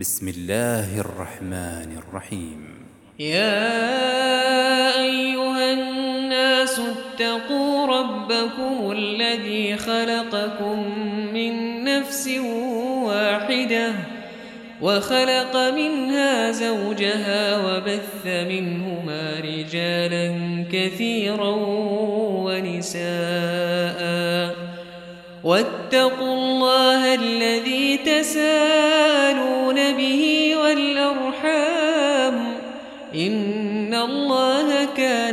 بسم الله الرحمن الرحيم. يا أيها الناس اتقوا ربكم الذي خلقكم من نفس واحدة وخلق منها زوجها وبث منهما رجالا كثيرا ونساء. واتقوا الله الذي تسالون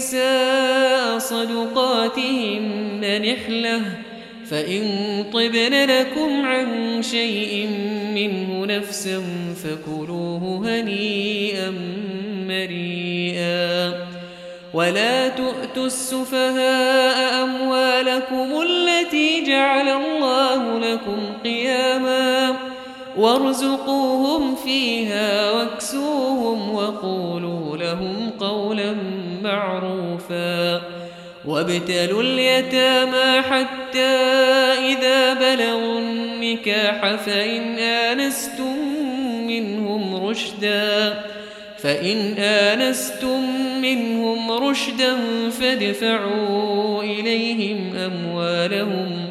النساء صدقاتهن نحلة فإن طبن لكم عن شيء منه نفسا فكلوه هنيئا مريئا. ولا تؤتوا السفهاء أموالكم التي جعل الله لكم قياما. وارزقوهم فيها واكسوهم وقولوا لهم قولا معروفا وابتلوا اليتامى حتى إذا بلغوا النكاح فإن آنستم منهم رشدا فإن آنستم منهم رشدا فادفعوا إليهم أموالهم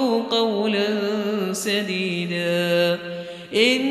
قولا سديدا. إن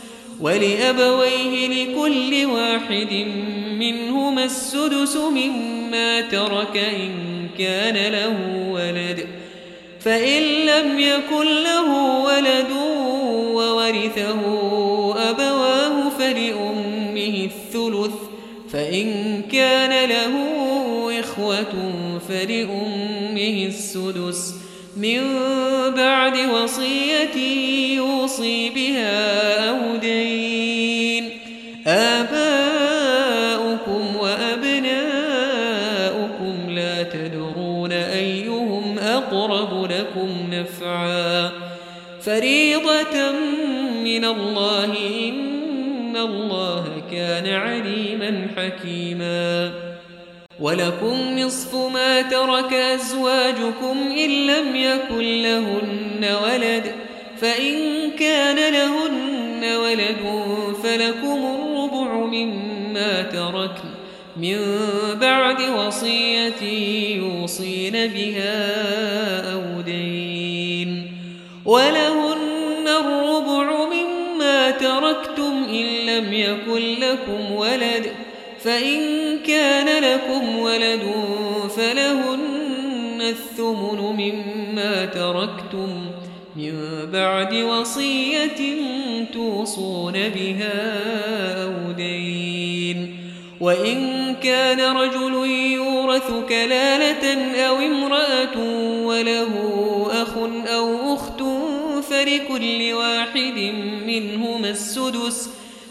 ولأبويه لكل واحد منهما السدس مما ترك إن كان له ولد. فإن لم يكن له ولد وورثه أبواه فلأمه الثلث. فإن كان له إخوة فلأمه أمه السدس. من بعد وصية يوصي بها من الله إن الله كان عليما حكيما. ولكم نصف ما ترك أزواجكم إن لم يكن لهن ولد فإن كان لهن ولد فلكم الربع مما تركن. من بعد وصية يوصين بها أو دين. ولهن لم يكن لكم ولد فإن كان لكم ولد فلهن الثمن مما تركتم من بعد وصية توصون بها أو دين. وإن كان رجل يورث كلالة أو امرأة وله أخ أو أخت فلكل واحد منهما السدس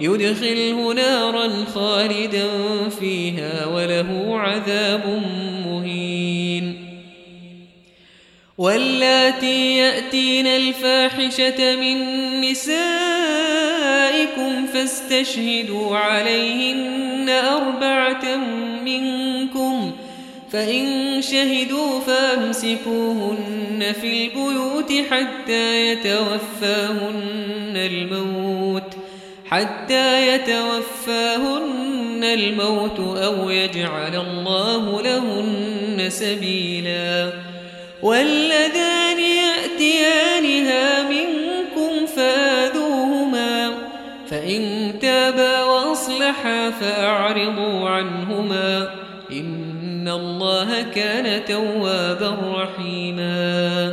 يدخله نارا خالدا فيها وله عذاب مهين. واللاتي يأتين الفاحشة من نسائكم فاستشهدوا عليهن أربعة منكم فإن شهدوا فامسكوهن في البيوت حتى يتوفاهن الموت. حتى يتوفاهن الموت أو يجعل الله لهن سبيلا. والذان يأتيانها منكم فآذوهما فإن تابا وأصلحا فأعرضوا عنهما. إن الله كان توابا رحيما.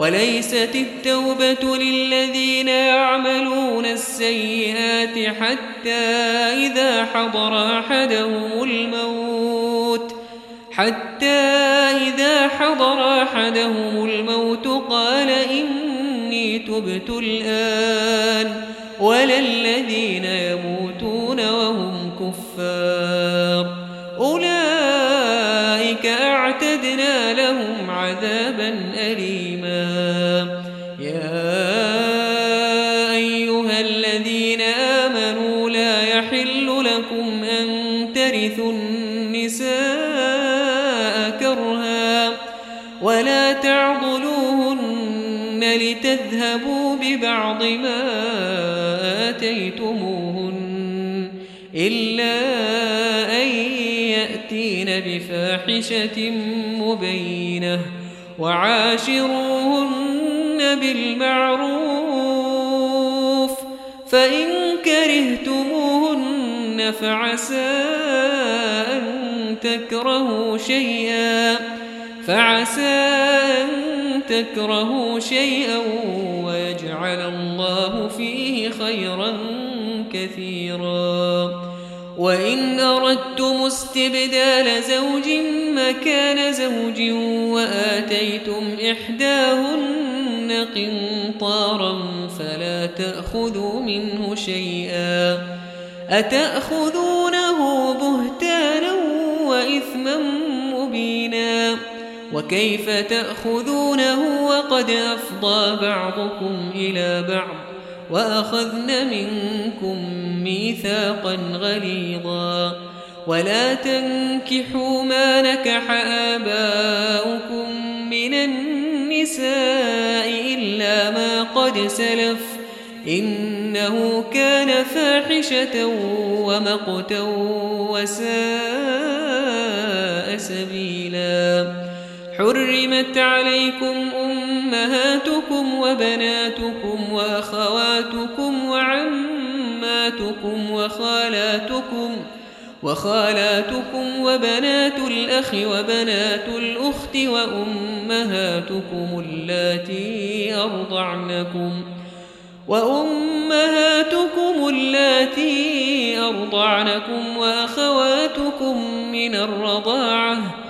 وليست التوبة للذين يعملون السيئات حتى إذا حضر أحدهم الموت حتى إذا حضر أحدهم الموت قال إني تبت الآن ولا الذين يموتون وهم كفار. ببعض ما آتيتموهن إلا أن يأتين بفاحشة مبينة وعاشروهن بالمعروف فإن كرهتموهن فعسى أن تكرهوا شيئا فعسى أن تكرهوا شيئا ويجعل الله فيه خيرا كثيرا. وإن أردتم استبدال زوج مكان زوج وآتيتم إحداهن قنطارا فلا تأخذوا منه شيئا. أتأخذونه وكيف تأخذونه وقد أفضى بعضكم إلى بعض وأخذن منكم ميثاقا غليظا ولا تنكحوا ما نكح آباؤكم من النساء إلا ما قد سلف إنه كان فاحشة ومقتا وساء سبيلا حرمت عليكم أمهاتكم وبناتكم وأخواتكم وعماتكم وخالاتكم وخالاتكم وبنات الأخ وبنات الأخت وأمهاتكم اللاتي أرضعنكم وأمهاتكم اللاتي أرضعنكم وأخواتكم من الرضاعة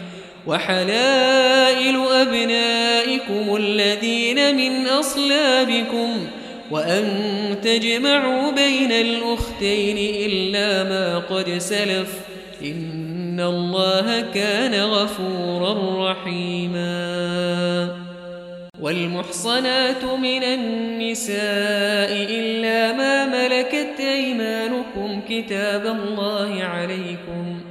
وحلائل أبنائكم الذين من أصلابكم وأن تجمعوا بين الأختين إلا ما قد سلف إن الله كان غفورا رحيما والمحصنات من النساء إلا ما ملكت أيمانكم كتاب الله عليكم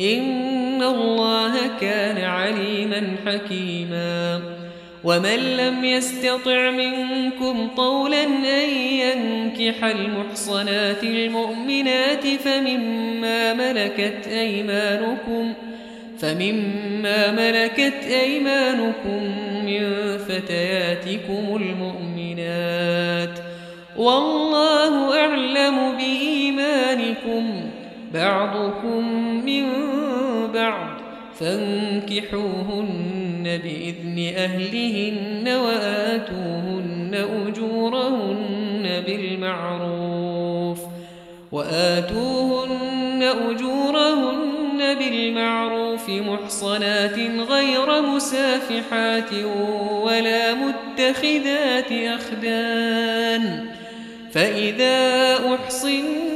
إن الله كان عليما حكيما. ومن لم يستطع منكم طولا أن ينكح المحصنات المؤمنات فمما ملكت أيمانكم فمما ملكت أيمانكم من فتياتكم المؤمنات. والله أعلم بإيمانكم. بعضكم من بعض فانكحوهن بإذن أهلهن وآتوهن أجورهن بالمعروف وآتوهن أجورهن بالمعروف محصنات غير مسافحات ولا متخذات أخدان فإذا أحصن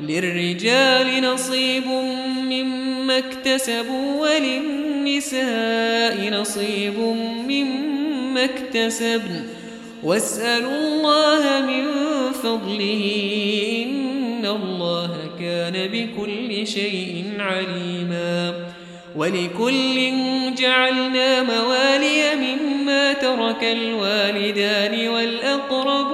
للرجال نصيب مما اكتسبوا وللنساء نصيب مما اكتسبن. واسألوا الله من فضله إن الله كان بكل شيء عليما. ولكل جعلنا موالي مما ترك الوالدان والأقربون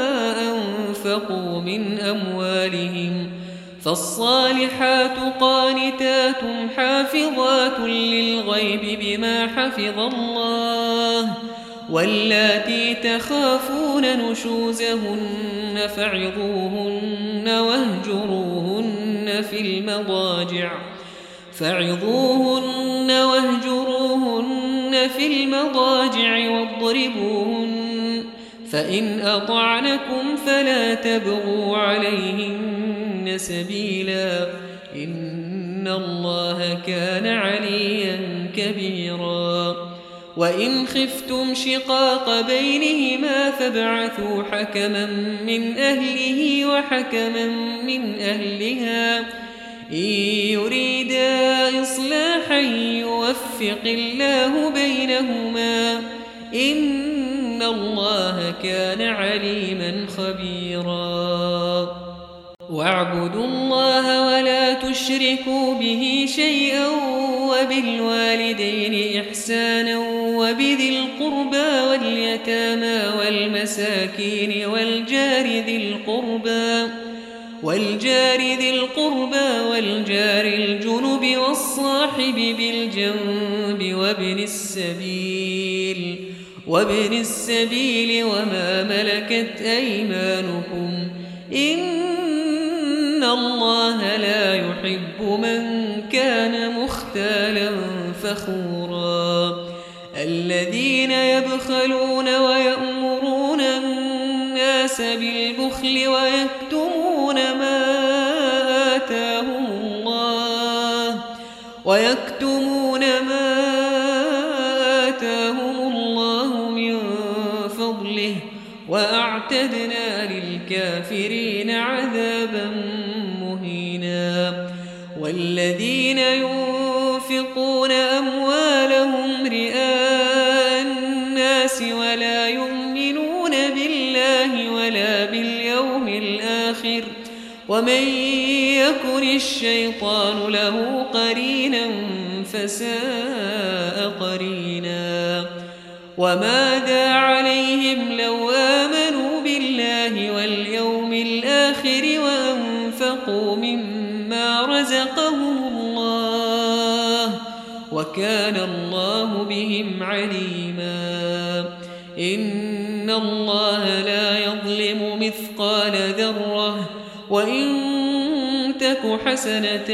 أنفقوا من أموالهم فالصالحات قانتات حافظات للغيب بما حفظ الله واللاتي تخافون نشوزهن فعظوهن واهجروهن في المضاجع فعظوهن واهجروهن في المضاجع واضربوهن فإن أطعنكم فلا تبغوا عليهن سبيلا. إن الله كان عليا كبيراً. وإن خفتم شقاق بينهما فابعثوا حكما من أهله وحكما من أهلها. إن يريدا إصلاحا يوفق الله بينهما. إن الله كان عليما خبيرا واعبدوا الله ولا تشركوا به شيئا وبالوالدين إحسانا وبذي القربى واليتامى والمساكين والجار ذي القربى والجار ذي القربى والجار الجنب والصاحب بالجنب وابن السبيل وابن السبيل وما ملكت أيمانكم إن الله لا يحب من كان مختالا فخورا الذين يبخلون ويأمرون الناس بالبخل ويكتمون ما آتاهم الله ويكتمون وأعتدنا للكافرين عذابا مهينا. والذين ينفقون أموالهم رئاسا ولا يؤمنون بالله ولا باليوم الآخر. ومن يكن الشيطان له قرينا فساء قرينا. وماذا عليهم لو وأنفقوا مما رزقهم الله وكان الله بهم عليما. إن الله لا يظلم مثقال ذرة وإن تك حسنة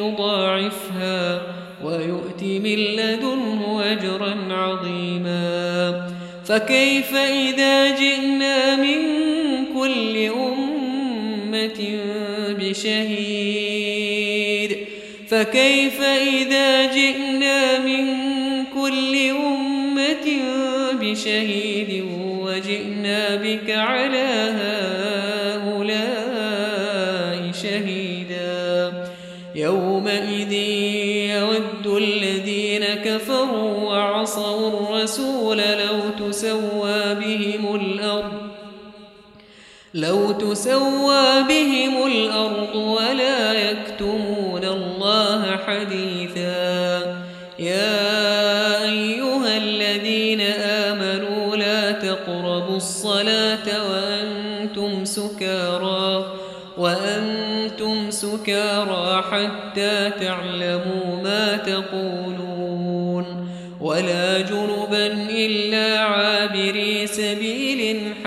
يضاعفها ويؤت من لدنه أجرا عظيما. فكيف إذا جئنا من كل أمة بشهيد فكيف إذا جئنا من كل أمة بشهيد وجئنا بك على هؤلاء تسوى بهم الأرض ولا يكتمون الله حديثا. يا أيها الذين آمنوا لا تقربوا الصلاة وأنتم سكارى وأنتم سكارى حتى تعلموا ما تقولون. ولا جنبا إلا عابري سبيل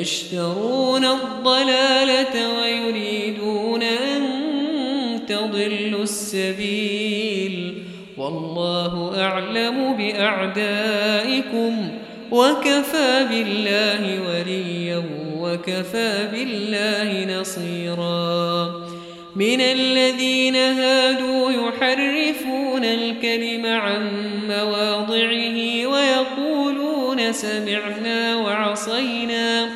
يشترون الضلالة ويريدون أن تضلوا السبيل. والله أعلم بأعدائكم وكفى بالله وليا وكفى بالله نصيرا. من الذين هادوا يحرفون الكلم عن مواضعه ويقولون سمعنا وعصينا.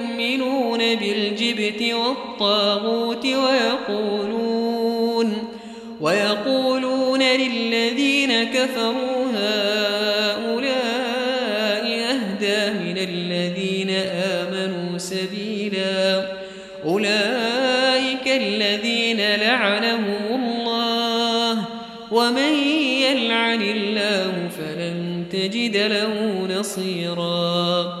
بالجبت والطاغوت ويقولون ويقولون للذين كفروا هؤلاء أهدى من الذين آمنوا سبيلا أولئك الذين لعنهم الله ومن يلعن الله فلن تجد له نصيرا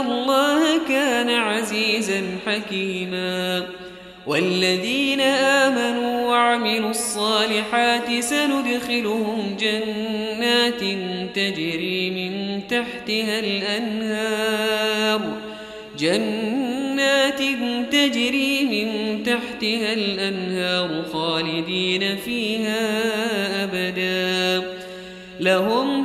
الله كان عزيزا حكيما. والذين آمنوا وعملوا الصالحات سندخلهم جنات تجري من تحتها الأنهار. جنات تجري من تحتها الأنهار خالدين فيها أبدا. لهم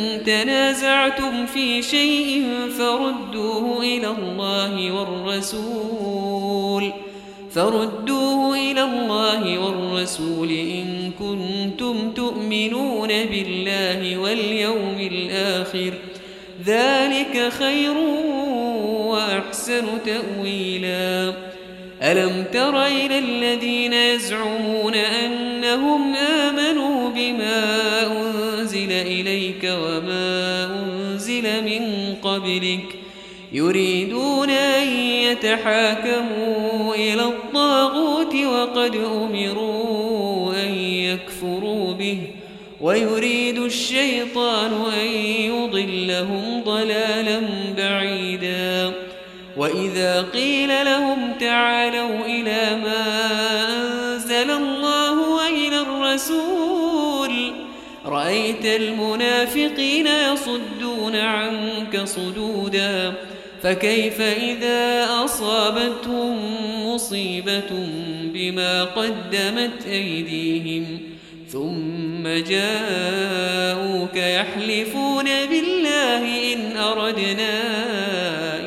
تنازعتم في شيء فردوه إلى الله والرسول فردوه إلى الله والرسول إن كنتم تؤمنون بالله واليوم الآخر. ذلك خير وأحسن تأويلا. ألم تر إلى الذين يزعمون أنهم آمنوا بما أنزل إليك وما أنزل من قبلك. يريدون أن يتحاكموا إلى الطاغوت وقد أمروا أن يكفروا به. ويريد الشيطان أن يضلهم ضلالا بعيدا. وإذا قيل لهم تعالوا إلى ما رأيت المنافقين يصدون عنك صدودا فكيف إذا أصابتهم مصيبة بما قدمت أيديهم؟ ثم جاءوك يحلفون بالله إن أردنا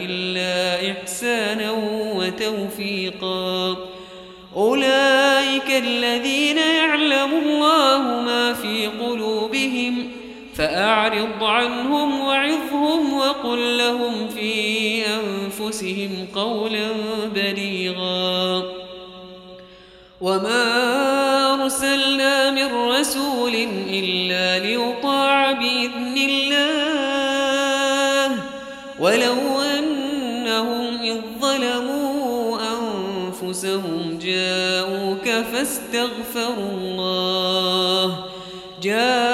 إلا إحسانا وتوفيقا. أولئك الذين يعلم الله ما في قلوبهم فأعرض عنهم وعظهم وقل لهم في أنفسهم قولا بليغا. وما أرسلنا من رسول إلا ليطاع بإذن الله. ولو أنهم إذ ظلموا أنفسهم جاءوك فاستغفروا الله. جاءوك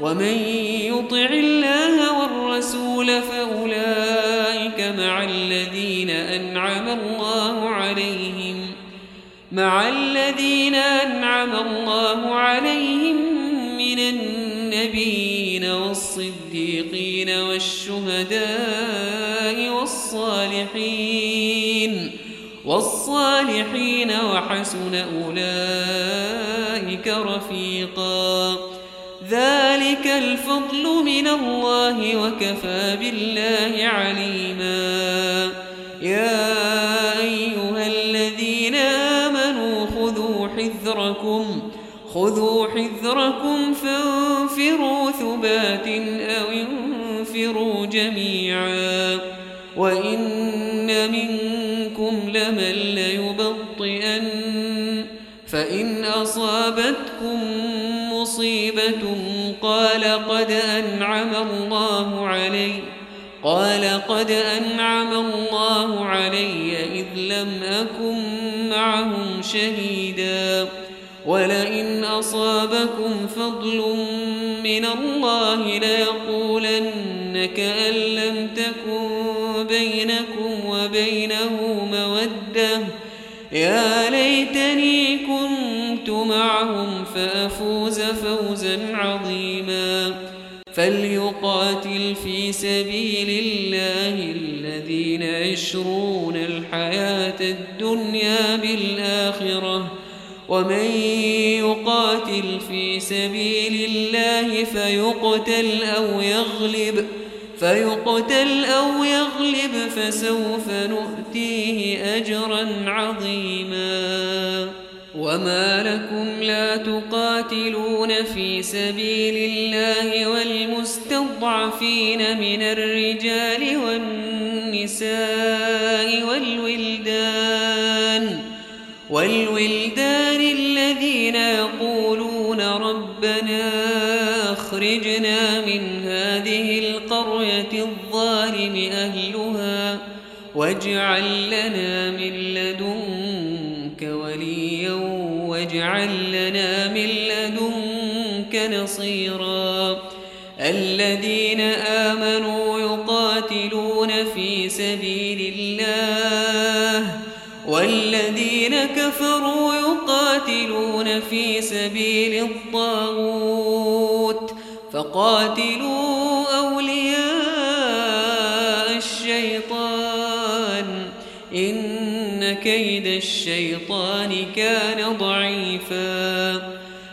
ومن يطع الله والرسول فأولئك مع الذين أنعم الله عليهم مع الذين أنعم الله عليهم من النبيين والصديقين والشهداء والصالحين والصالحين وحسن أولئك رفيقا. ذلك الفضل من الله وكفى بالله عليما. يا أيها الذين آمنوا خذوا حذركم خذوا حذركم فانفروا ثبات أو انفروا جميعا. وإن منكم لمن ليبطئن فإن أصابتكم مصيبة قال قد أنعم الله علي قال قد أنعم الله علي إذ لم أكن معهم شهيدا ولئن أصابكم فضل من الله ليقولن كأن لم تكن بينكم وبينه مودة يا ليتني كنت معهم فأفوز فوزا عظيما. فليقاتل في سبيل الله الذين يشرون الحياة الدنيا بالآخرة. ومن يقاتل في سبيل الله فيقتل أو يغلب فيقتل أو يغلب فسوف نؤتيه أجرا عظيما. وما لكم لا تقاتلون في سبيل الله والمستضعفين من الرجال والنساء والولدان والولدان الذين يقولون ربنا أخرجنا من هذه القرية الظالم أهلها واجعل لنا من وليا واجعل لنا من لدنك نصيرا. الذين آمنوا يقاتلون في سبيل الله والذين كفروا يقاتلون في سبيل الطاغوت فقاتلوا كيد الشيطان كان ضعيفا.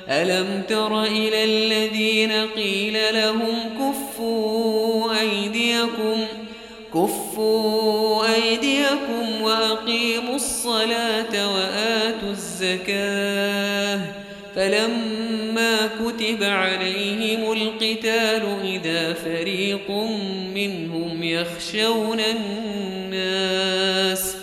ألم تر إلى الذين قيل لهم كفوا أيديكم كفوا أيديكم وأقيموا الصلاة وآتوا الزكاة. فلما كتب عليهم القتال إذا فريق منهم يخشون الناس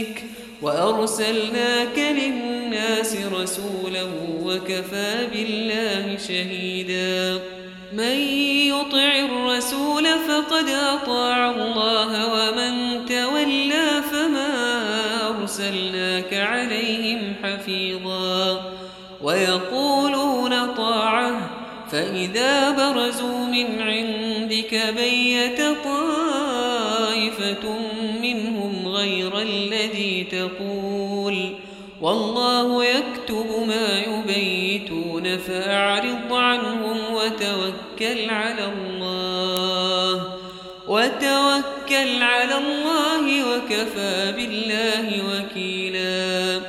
نفسك وأرسلناك للناس رسولا وكفى بالله شهيدا. من يطع الرسول فقد أطاع الله ومن تولى فما أرسلناك عليهم حفيظا. ويقولون طاعة فإذا برزوا من عندك بيت طائفة غير الذي تقول والله يكتب ما يبيتون فأعرض عنهم وتوكل على الله وتوكل على الله وكفى بالله وكيلا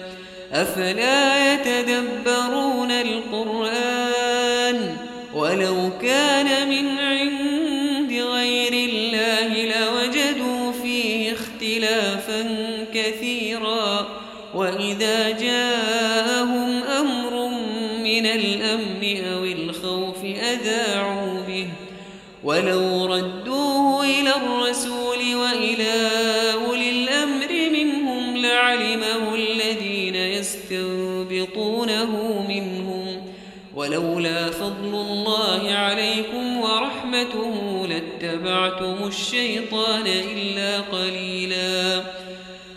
أفلا يتدبرون القرآن ولو كان من وإذا جاءهم أمر من الأمن أو الخوف أذاعوا به ولو ردوه إلى الرسول وإلى أولي الأمر منهم لعلمه الذين يستنبطونه منهم ولولا فضل الله عليكم ورحمته لاتبعتم الشيطان إلا قليلا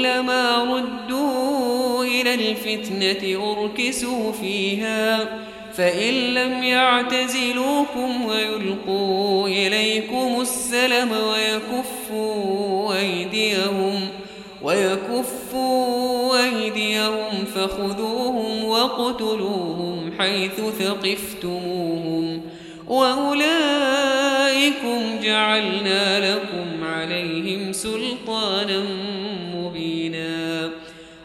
كلما ردوا إلى الفتنة أركسوا فيها فإن لم يعتزلوكم ويلقوا إليكم السلم ويكفوا أيديهم ويكفوا أيديهم فخذوهم واقتلوهم حيث ثقفتموهم وأولئكم جعلنا لكم عليهم سلطانا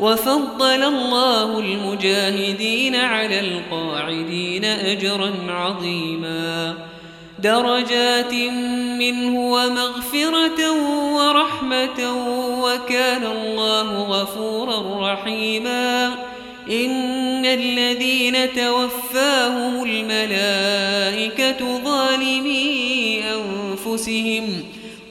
وفضل الله المجاهدين على القاعدين أجرا عظيما. درجات منه ومغفرة ورحمة وكان الله غفورا رحيما. إن الذين توفاهم الملائكة ظالمي أنفسهم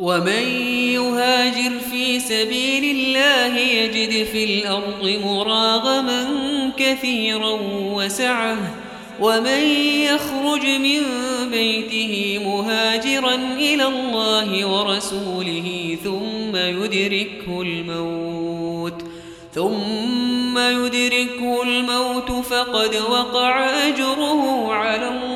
ومن يهاجر في سبيل الله يجد في الأرض مراغما كثيرا وسعة. ومن يخرج من بيته مهاجرا إلى الله ورسوله ثم يدركه الموت. ثم يدركه الموت فقد وقع أجره على الله.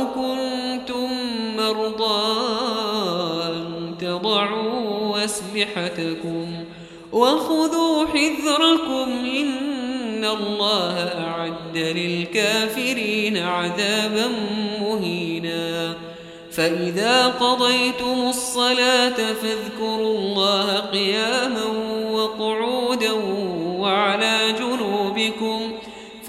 أسلحتكم وخذوا حذركم إن الله أعد للكافرين عذابا مهينا فإذا قضيتم الصلاة فاذكروا الله قياما وقعودا وعلى جنوبكم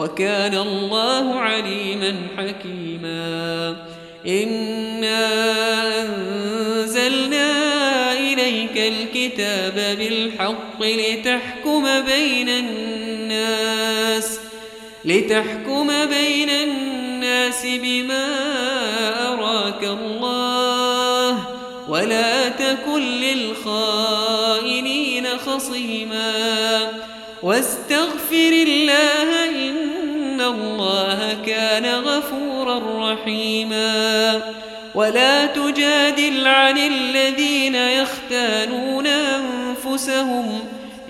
وكان الله عليما حكيما. إنا أنزلنا إليك الكتاب بالحق لتحكم بين الناس لتحكم بين الناس بما أراك الله ولا تكن للخائنين خصيما. واستغفر الله إن الله كان غفورا رحيما. ولا تجادل عن الذين يختانون أنفسهم.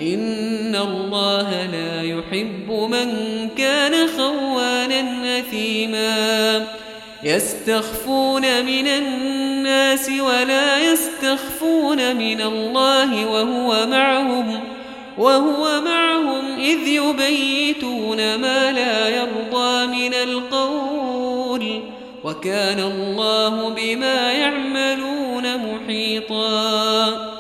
إن الله لا يحب من كان خوانا أثيما. يستخفون من الناس ولا يستخفون من الله وهو معهم. وهو معهم إذ يبيتون ما لا يرضى من القول وكان الله بما يعملون محيطا.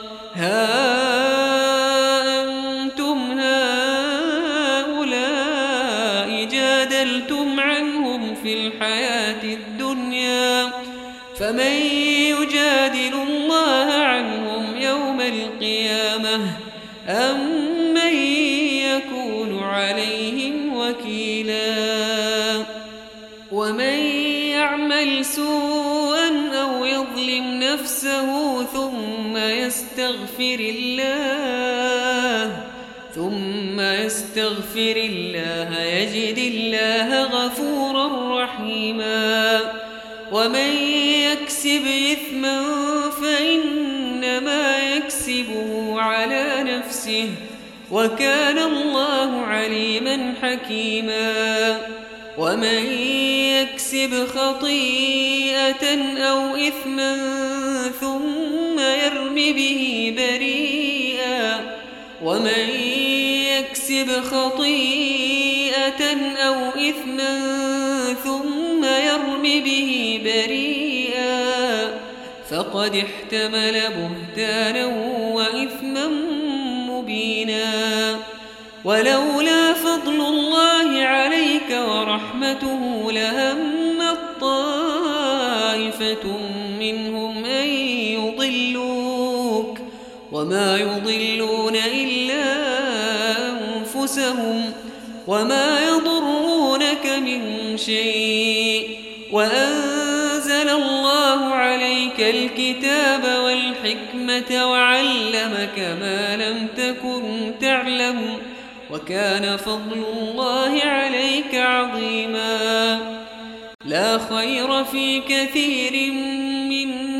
يستغفر الله ثم يستغفر الله يجد الله غفورا رحيما. ومن يكسب إثما فإنما يكسبه على نفسه وكان الله عليما حكيما. ومن يكسب خطيئة أو إثما ثم به بريئا ومن يكسب خطيئة أو إثما ثم يرم به بريئا فقد احتمل بهتانا وإثما مبينا ولولا فضل الله عليك ورحمته لهم طائفة منهم وما يضلون إلا أنفسهم وما يضرونك من شيء وأنزل الله عليك الكتاب والحكمة وعلمك ما لم تكن تعلم وكان فضل الله عليك عظيما لا خير في كثير من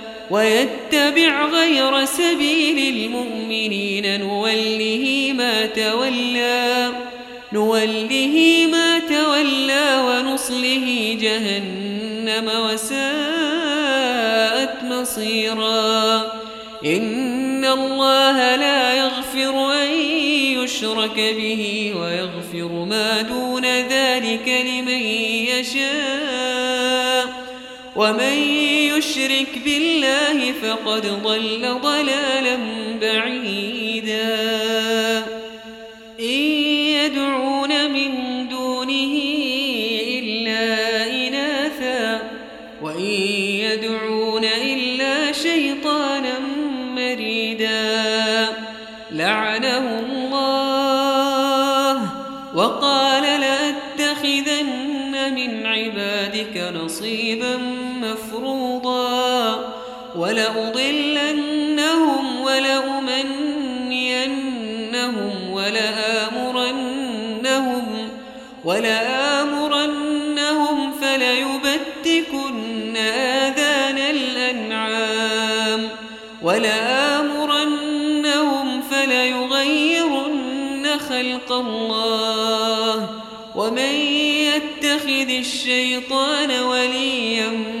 ويتبع غير سبيل المؤمنين. نوله ما تولى نوله ما تولى ونصله جهنم وساءت مصيرا. إن الله لا يغفر أن يشرك به ويغفر ما دون ذلك لمن يشاء. ومن يشرك بالله فقد ضل ضلالا بعيدا. إن يدعون من دونه إلا إناثا وإن يدعون إلا شيطانا مريدا. لعنه الله وقال لأتخذن من عبادك نصيبا ولأضلنهم ولأمنينهم ولآمرنهم ولآمرنهم فليبتكن آذان الأنعام ولآمرنهم فليغيرن خلق الله ومن يتخذ الشيطان وليا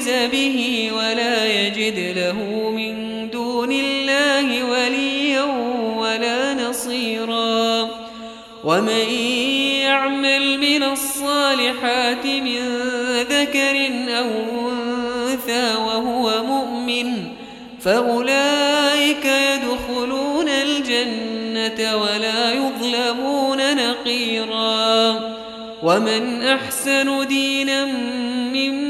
يجز به ولا يجد له من دون الله وليا ولا نصيرا. ومن يعمل من الصالحات من ذكر أو أنثى وهو مؤمن فأولئك يدخلون الجنة ولا يظلمون نقيرا. ومن أحسن دينا ممن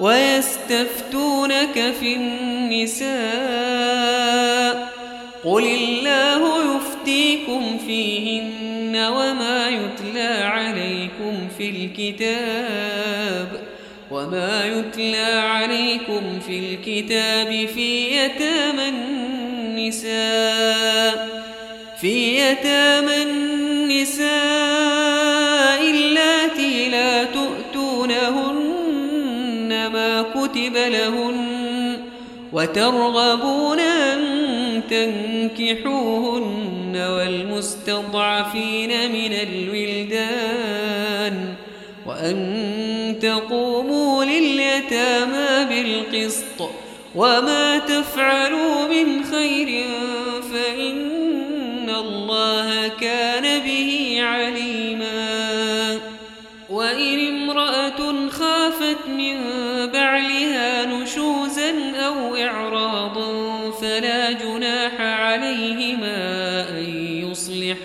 ويستفتونك في النساء قل الله يفتيكم فيهن وما يتلى عليكم في الكتاب وما يتلى عليكم في الكتاب في يتامى النساء في يتامى النساء لهن وترغبون أن تنكحوهن والمستضعفين من الولدان وأن تقوموا لليتامى بالقسط وما تفعلوا من خير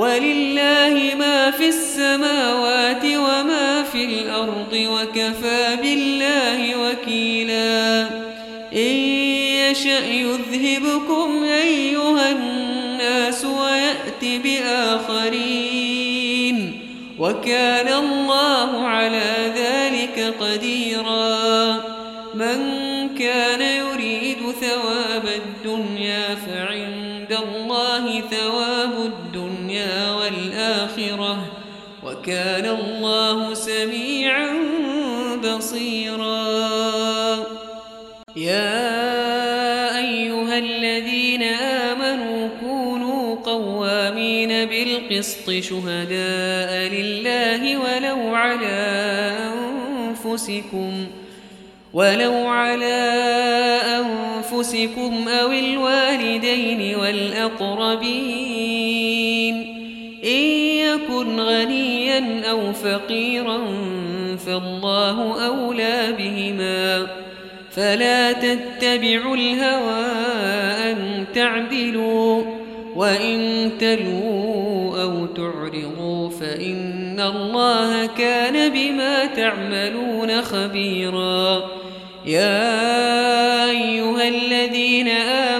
ولله ما في السماوات وما في الأرض وكفى بالله وكيلا. إن يشأ يذهبكم أيها الناس ويأتي بآخرين. وكان الله على ذلك قديرا. من كان يريد ثواب الدنيا فعند الله ثواب الدنيا وكان الله سميعا بصيرا. يا أيها الذين آمنوا كونوا قوامين بالقسط شهداء لله ولو على أنفسكم ولو على أنفسكم أو الوالدين والأقربين. إن يكن غنيا أو فقيرا فالله أولى بهما. فلا تتبعوا الهوى أن تعدلوا وإن تلوا أو تعرضوا فإن الله كان بما تعملون خبيرا. يا أيها الذين آمنوا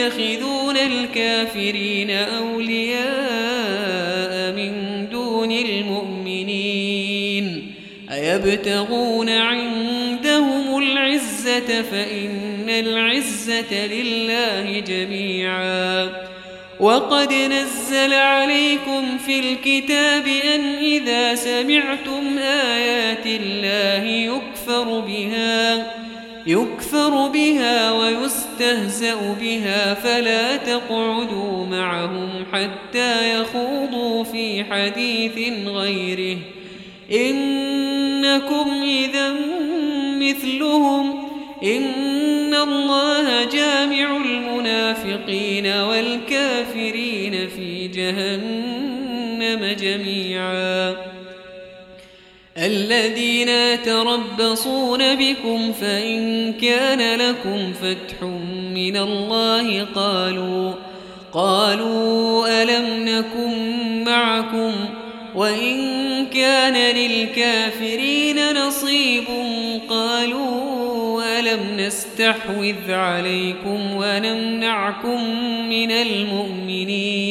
يتخذون الكافرين أولياء من دون المؤمنين أيبتغون عندهم العزة فإن العزة لله جميعا وقد نزل عليكم في الكتاب أن إذا سمعتم آيات الله يكفر بها يكفر بها ويستهزأ بها فلا تقعدوا معهم حتى يخوضوا في حديث غيره. إنكم إذا مثلهم. إن الله جامع المنافقين والكافرين في جهنم جميعاً. الذين تربصون بكم فإن كان لكم فتح من الله قالوا قالوا ألم نكن معكم وإن كان للكافرين نصيب قالوا ألم نستحوذ عليكم ونمنعكم من المؤمنين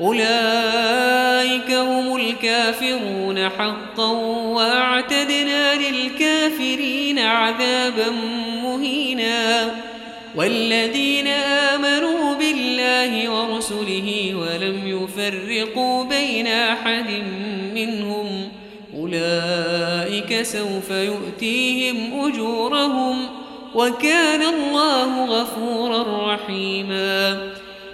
أولئك هم الكافرون حقا وأعتدنا للكافرين عذابا مهينا والذين آمنوا بالله ورسله ولم يفرقوا بين أحد منهم أولئك سوف يؤتيهم أجورهم وكان الله غفورا رحيما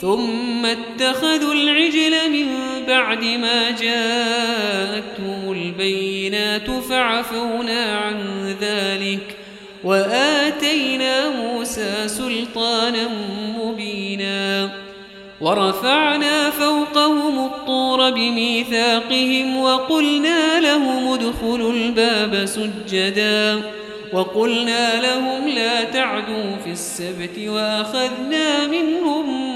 ثم اتخذوا العجل من بعد ما جاءتهم البينات فعفونا عن ذلك وآتينا موسى سلطانا مبينا ورفعنا فوقهم الطور بميثاقهم وقلنا لهم ادخلوا الباب سجدا وقلنا لهم لا تعدوا في السبت وأخذنا منهم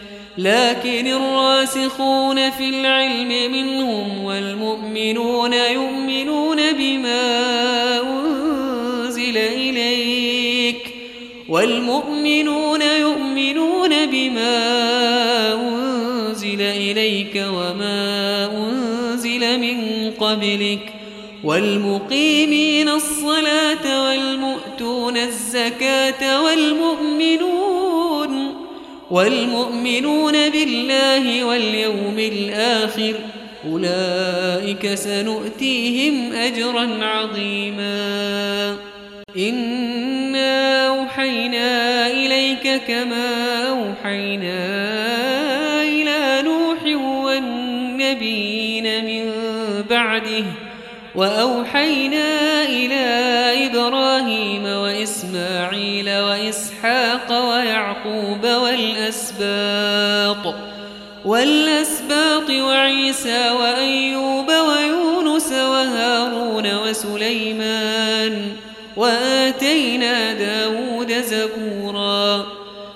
لكن الراسخون في العلم منهم والمؤمنون يؤمنون بما أنزل إليك والمؤمنون يؤمنون بما أنزل إليك وما أنزل من قبلك والمقيمين الصلاة والمؤتون الزكاة والمؤمنون والمؤمنون بالله واليوم الآخر أولئك سنؤتيهم أجرا عظيما. إنا أوحينا إليك كما أوحينا إلى نوح والنبيين من بعده وأوحينا إلى إبراهيم وإسماعيل وإسحاق ويعقوب والأسباط والأسباط وعيسى وأيوب ويونس وهارون وسليمان وآتينا داود زبورا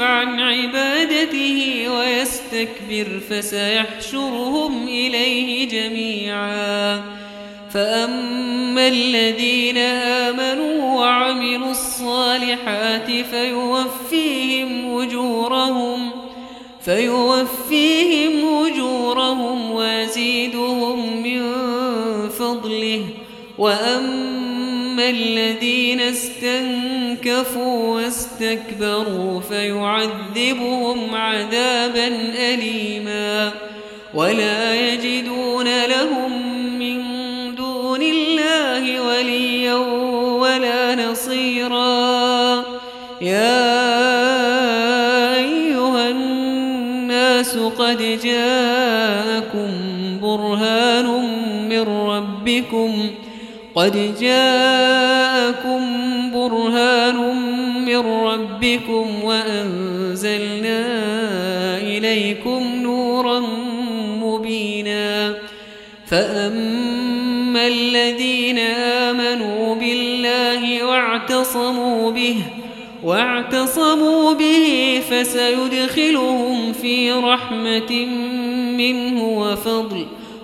عن عبادته ويستكبر فسيحشرهم إليه جميعا. فأما الذين آمنوا وعملوا الصالحات فيوفيهم أجورهم فيوفيهم أجورهم ويزيدهم من فضله. وأما الذين استنكفوا واستكبروا فيعذبهم عذابا أليما ولا يجدون لهم من دون الله وليا ولا نصيرا. يا أيها الناس قد جاءكم برهان من ربكم قد جاءكم برهان من ربكم وأنزلنا إليكم نورا مبينا. فأما الذين آمنوا بالله واعتصموا به واعتصموا به فسيدخلهم في رحمة منه وفضل.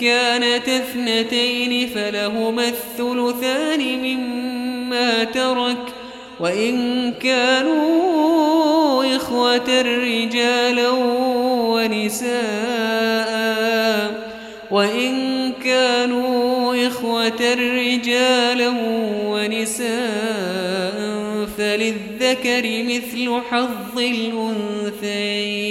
كانت اثنتين فلهما الثلثان مما ترك وإن كانوا إخوة رجالا ونساء وإن كانوا إخوة رجالا ونساء فللذكر مثل حظ الأنثيين